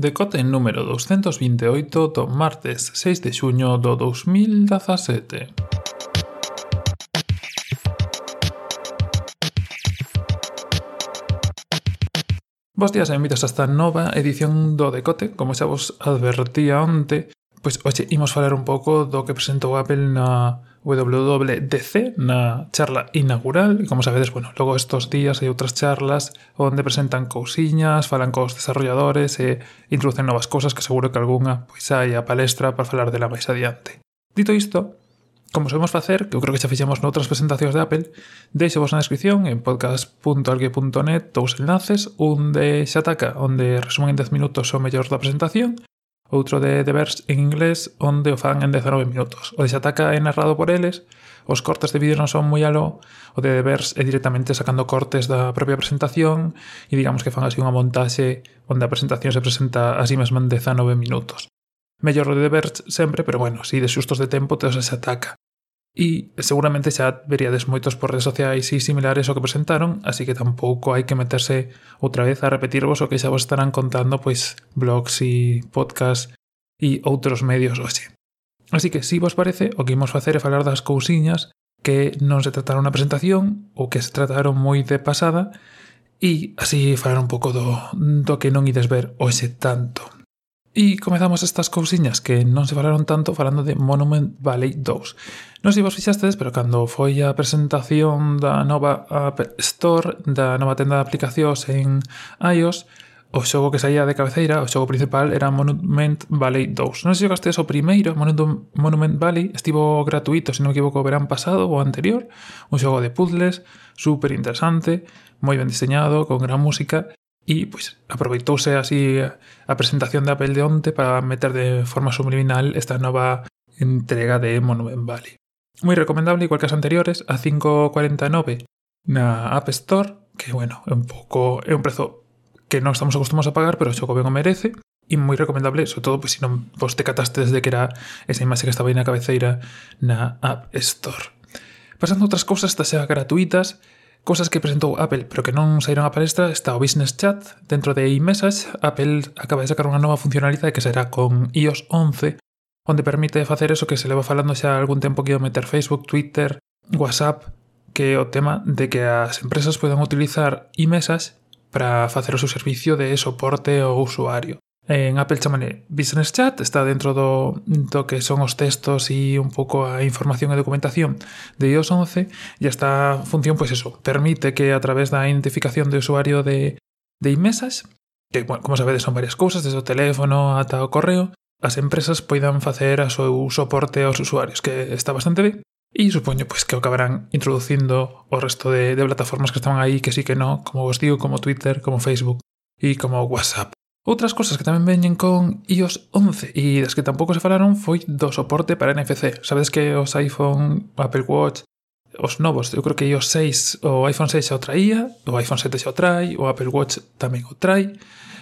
Decote número 228 do martes 6 de xuño do 2017. Bos días e benvidos a esta nova edición do Decote, como xa vos advertía onte, Pois hoxe imos falar un pouco do que presentou Apple na WWDC, na charla inaugural, e como sabedes, bueno, logo estos días hai outras charlas onde presentan cousiñas, falan cos desarrolladores e introducen novas cousas que seguro que algunha pois hai a palestra para falar dela máis adiante. Dito isto, como sabemos facer, que eu creo que xa fixemos noutras presentacións de Apple, deixo vos na descripción en podcast.algue.net dous enlaces, un de Xataca, onde resumen en 10 minutos o mellor da presentación, outro de The Verge en inglés onde o fan en 19 minutos. O desataca é narrado por eles, os cortes de vídeo non son moi aló, o de The Verge é directamente sacando cortes da propia presentación e digamos que fan así unha montaxe onde a presentación se presenta así mesmo en 19 minutos. Mellor o de The Verge sempre, pero bueno, si de xustos de tempo te os desataca. E seguramente xa veríades moitos por redes sociais e similares o que presentaron, así que tampouco hai que meterse outra vez a repetirvos o que xa vos estarán contando pois blogs e podcast e outros medios hoxe. Así que, se si vos parece, o que imos facer é falar das cousiñas que non se trataron na presentación ou que se trataron moi de pasada e así falar un pouco do, do que non ides ver hoxe tanto. E comezamos estas cousiñas que non se falaron tanto falando de Monument Valley 2. Non sei vos fixastes, pero cando foi a presentación da nova App Store, da nova tenda de aplicacións en iOS, o xogo que saía de cabeceira, o xogo principal, era Monument Valley 2. Non sei se gastes o primeiro, Monument Valley, estivo gratuito, se non me equivoco, o verán pasado ou anterior, un xogo de puzzles, super interesante, moi ben diseñado, con gran música, E pois aproveitouse así a presentación de Apple de onte para meter de forma subliminal esta nova entrega de Monument Valley. Moi recomendable, igual que as anteriores, a 5.49 na App Store, que, bueno, é un pouco... é un prezo que non estamos acostumados a pagar, pero xo ben o merece, e moi recomendable, sobre todo, pois, se non vos te cataste desde que era esa imaxe que estaba aí na cabeceira na App Store. Pasando a outras cousas, estas xa gratuitas, Cosas que presentou Apple pero que non saíron a palestra está o Business Chat. Dentro de iMessage, Apple acaba de sacar unha nova funcionalidade que será con iOS 11, onde permite facer eso que se leva falando xa algún tempo que ia meter Facebook, Twitter, WhatsApp, que é o tema de que as empresas podan utilizar iMessage para facer o seu servicio de soporte ao usuario. Eh, en Apple chamane Business Chat, está dentro do, do que son os textos e un pouco a información e documentación de iOS 11 e esta función, pois pues eso, permite que a través da identificación de usuario de, de iMessage, que, bueno, como sabedes, son varias cousas, desde o teléfono ata o correo, as empresas poidan facer a seu soporte aos usuarios, que está bastante ben, E supoño pois, que acabarán introducindo o resto de, de plataformas que estaban aí que sí que no, como vos digo, como Twitter, como Facebook e como WhatsApp. Outras cosas que tamén veñen con iOS 11 e das que tampouco se falaron foi do soporte para NFC. Sabedes que os iPhone, Apple Watch, os novos, eu creo que iOS 6, o iPhone 6 xa o traía, o iPhone 7 xa o trai, o Apple Watch tamén o trai,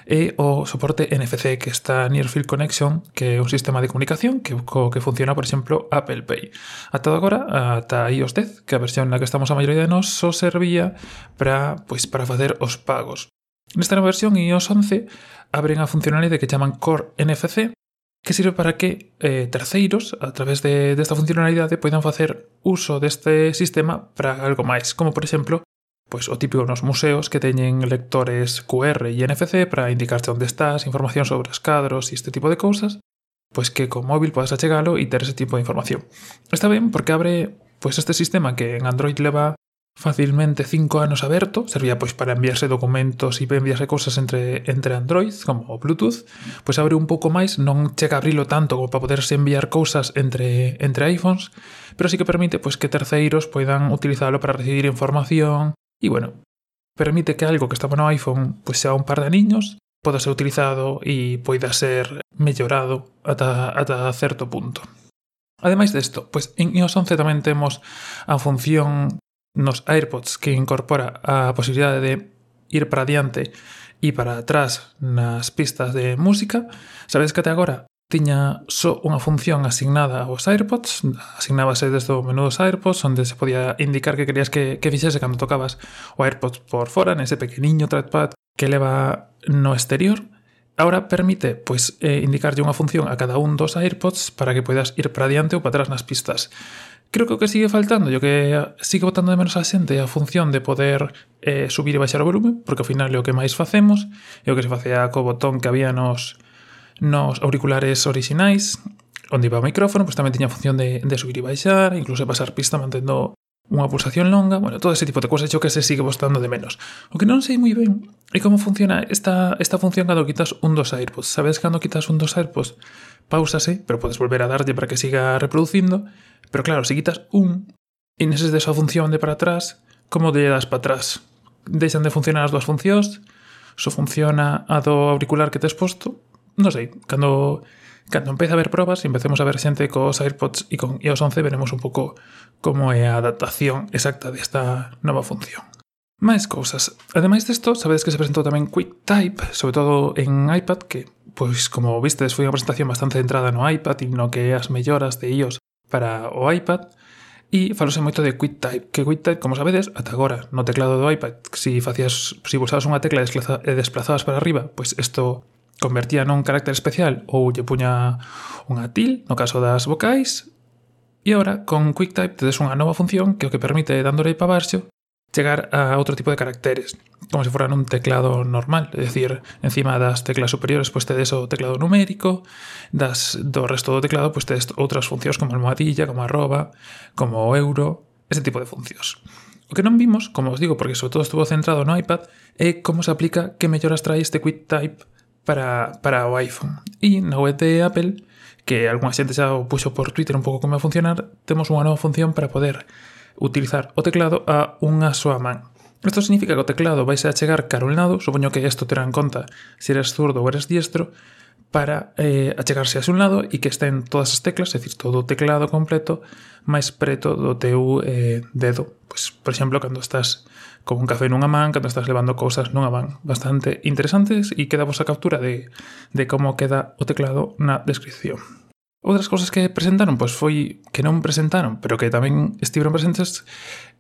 e o soporte NFC que está Near Field Connection, que é un sistema de comunicación que, co que funciona, por exemplo, Apple Pay. Ata agora, ata iOS 10, que a versión na que estamos a maioría de nós, só servía para, pois, para facer os pagos. Nesta nova versión iOS 11 abren a funcionalidade que chaman Core NFC que sirve para que eh, terceiros, a través de, desta funcionalidade, poidan facer uso deste sistema para algo máis, como por exemplo pois o típico nos museos que teñen lectores QR e NFC para indicarte onde estás, información sobre os cadros e este tipo de cousas, pois que con móvil podes achegalo e ter ese tipo de información. Está ben porque abre pois este sistema que en Android leva facilmente cinco anos aberto, servía pois para enviarse documentos e enviarse cosas entre, entre Android, como o Bluetooth, pois abre un pouco máis, non chega a abrilo tanto como para poderse enviar cousas entre, entre iPhones, pero sí que permite pois que terceiros poidan utilizalo para recibir información, e bueno, permite que algo que estaba no iPhone pois sea un par de niños, poda ser utilizado e poida ser mellorado ata, ata certo punto. Ademais desto, pois en iOS 11 tamén temos a función nos AirPods que incorpora a posibilidade de ir para diante e para atrás nas pistas de música, sabedes que até agora tiña só unha función asignada aos AirPods, asignábase desde o menú dos AirPods, onde se podía indicar que querías que, que fixese cando tocabas o AirPods por fora, nese pequeniño trackpad que leva no exterior. Ahora permite pois, eh, indicarlle unha función a cada un dos AirPods para que poidas ir para diante ou para atrás nas pistas creo que o que sigue faltando yo que sigue botando de menos a xente é a función de poder eh, subir e baixar o volume, porque ao final é o que máis facemos, é o que se facía co botón que había nos, nos auriculares orixinais, onde iba o micrófono, pois tamén tiña función de, de subir e baixar, incluso pasar pista mantendo unha pulsación longa, bueno, todo ese tipo de cosas, yo que se sigue botando de menos. O que non sei moi ben E como funciona esta, esta función cando quitas un dos AirPods? Sabes cando quitas un dos AirPods? Pausase, pero podes volver a darlle para que siga reproducindo. Pero claro, se quitas un e neses desa función de para atrás, como lle das para atrás? Deixan de funcionar as dúas funcións? Só so funciona a do auricular que tes posto? Non sei, cando, cando empeza a haber probas e empecemos a ver xente cos AirPods e con iOS 11 veremos un pouco como é a adaptación exacta desta nova función. Máis cousas. Ademais desto, sabedes que se presentou tamén QuickType, sobre todo en iPad, que, pois, como vistes, foi unha presentación bastante centrada no iPad e no que é as melloras de iOS para o iPad. E falose moito de QuickType, que QuickType, como sabedes, ata agora, no teclado do iPad, si facías, si pulsabas unha tecla e desplazabas para arriba, pois isto convertía nun carácter especial ou lle puña unha til, no caso das vocais, E agora, con QuickType tedes unha nova función que o que permite, dándole para baixo, chegar a outro tipo de caracteres, como se fora nun teclado normal, é dicir, encima das teclas superiores pois tedes o teclado numérico, das do resto do teclado pois tedes outras funcións como almohadilla, como arroba, como euro, ese tipo de funcións. O que non vimos, como os digo, porque sobre todo estuvo centrado no iPad, é como se aplica que melloras trae este QuickType para, para o iPhone. E na web de Apple, que algunha xente xa o puxo por Twitter un pouco como a funcionar, temos unha nova función para poder utilizar o teclado a unha soa man. Isto significa que o teclado vai a chegar caro el supoño que isto terá en conta se eres zurdo ou eres diestro, para eh, achegarse a un lado e que estén todas as teclas, é dicir, todo o teclado completo máis preto do teu eh, dedo. Pois, por exemplo, cando estás con un café nunha man, cando estás levando cousas nunha man. Bastante interesantes e queda vos a captura de, de como queda o teclado na descripción. Outras cousas que presentaron, pois foi que non presentaron, pero que tamén estiveron presentes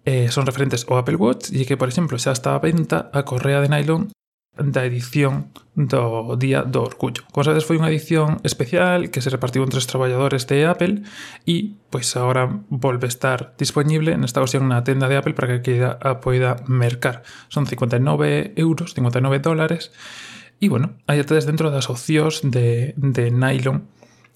eh, son referentes ao Apple Watch e que, por exemplo, xa está a venta a correa de nylon da edición do Día do Orgullo. Como sabedes, foi unha edición especial que se repartiu entre os traballadores de Apple e, pois, agora volve a estar disponible nesta ocasión na tenda de Apple para que queda a poida mercar. Son 59 euros, 59 dólares, e, bueno, hai tedes dentro das opcións de, de nylon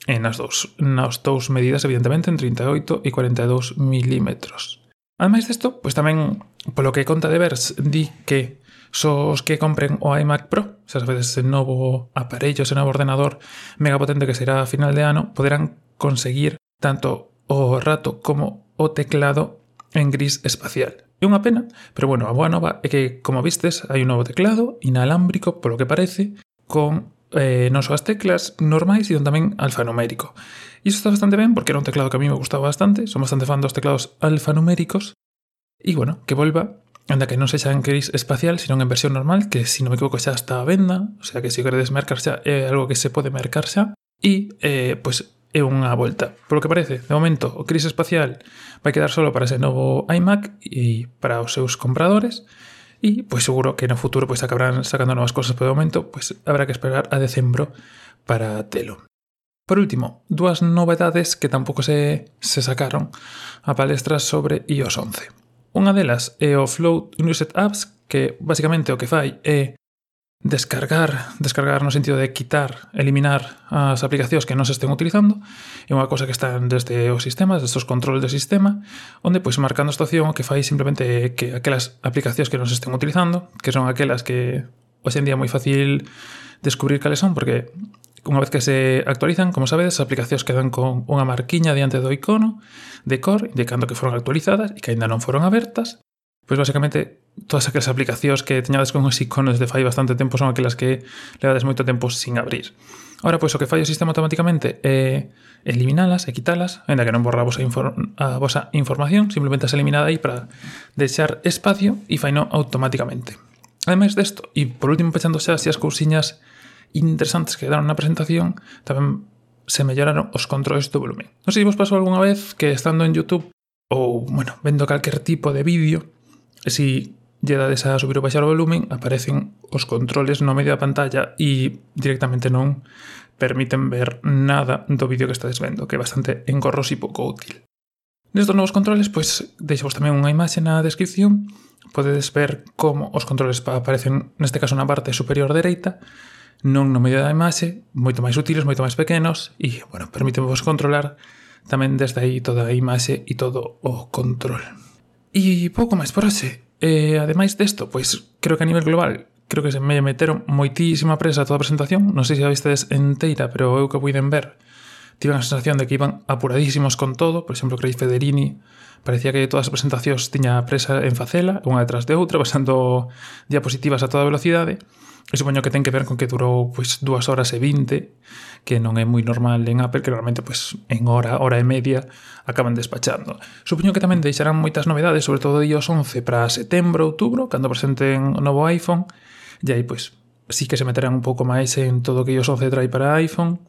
en nas, dous, nas dous medidas, evidentemente, en 38 e 42 milímetros. Ademais desto, pois tamén, polo que conta de Vers, di que só os que compren o iMac Pro, se as veces ese novo aparello, ese novo ordenador megapotente que será a final de ano, poderán conseguir tanto o rato como o teclado en gris espacial. É unha pena, pero bueno, a boa nova é que, como vistes, hai un novo teclado inalámbrico, polo que parece, con eh, non só as teclas normais, sino tamén alfanumérico. E iso está bastante ben, porque era un teclado que a mí me gustaba bastante, son bastante fan dos teclados alfanuméricos, e bueno, que volva, anda que non sexa en gris espacial, sino en versión normal, que se si non me equivoco xa está a venda, o sea que se si queredes mercar xa é algo que se pode mercar xa, e eh, pois pues, é unha volta. Por lo que parece, de momento, o crise espacial vai quedar solo para ese novo iMac e para os seus compradores, Y pues seguro que en el futuro pues acabarán sacando nuevas cosas, pero de momento pues habrá que esperar a decembro para telo. Por último, dúas novedades que tampouco se, se sacaron a palestra sobre iOS 11. Unha delas é eh, o Float Unused Apps, que basicamente o que fai é descargar, descargar no sentido de quitar, eliminar as aplicacións que non se estén utilizando, é unha cosa que está desde os sistemas, desde os controles do sistema, onde pois marcando esta opción o que fai simplemente é que aquelas aplicacións que non se estén utilizando, que son aquelas que hoxe en día é moi fácil descubrir cales son, porque unha vez que se actualizan, como sabedes, as aplicacións quedan con unha marquiña diante do icono de core, indicando que foron actualizadas e que aínda non foron abertas, pois basicamente todas aquelas aplicacións que teñades con os iconos de fai bastante tempo son aquelas que levades moito tempo sin abrir. Ahora, pois, o que fai o sistema automáticamente eh, é eliminalas e quitalas, ainda que non borra a vosa, a vosa información, simplemente as eliminada aí para deixar espacio e faino automáticamente. Ademais desto, e por último pechando xa as cousiñas interesantes que daron na presentación, tamén se melloraron os controles do volumen. Non sei se vos pasou algunha vez que estando en YouTube ou, bueno, vendo calquer tipo de vídeo, se si lle dades a subir ou baixar o volumen, aparecen os controles no medio da pantalla e directamente non permiten ver nada do vídeo que estades vendo, que é bastante engorroso e pouco útil. Nestos novos controles, pois, deixamos tamén unha imaxe na descripción, podedes ver como os controles aparecen, neste caso, na parte superior dereita, non no medio da imaxe, moito máis útiles, moito máis pequenos, e, bueno, permiten vos controlar tamén desde aí toda a imaxe e todo o control. E pouco máis por hoxe. E, ademais desto, pois creo que a nivel global creo que se me meteron moitísima presa a toda a presentación, non sei se a vistes enteira, pero eu que puiden ver, tive a sensación de que iban apuradísimos con todo, por exemplo, Craig Federini, parecía que todas as presentacións tiña presa en facela, unha detrás de outra, pasando diapositivas a toda velocidade, e E supoño que ten que ver con que durou pois, dúas horas e vinte, que non é moi normal en Apple, que normalmente pois, en hora, hora e media acaban despachando. Supoño que tamén deixarán moitas novedades, sobre todo de iOS 11 para setembro, outubro, cando presenten o novo iPhone, e aí pois sí que se meterán un pouco máis en todo o que iOS 11 trae para iPhone,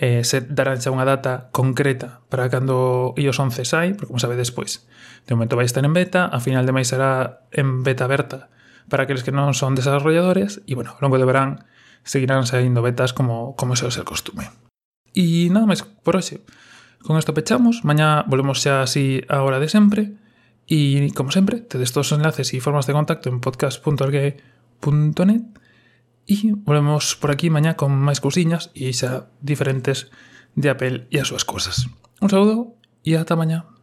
eh, se darán xa unha data concreta para cando iOS 11 sai, porque como sabedes, pois, de momento vai estar en beta, a final de máis será en beta aberta para aqueles que non son desarrolladores, e, bueno, ao longo de verán seguirán saindo betas como, como se o ser costume. E nada máis por hoxe. Con isto pechamos, mañá volvemos xa así a hora de sempre, e, como sempre, tedes todos os enlaces e formas de contacto en podcast.org net y volvemos por aquí mañana con máis cousiñas e xa diferentes de Apple e as súas cosas. Un saúdo e ata mañá.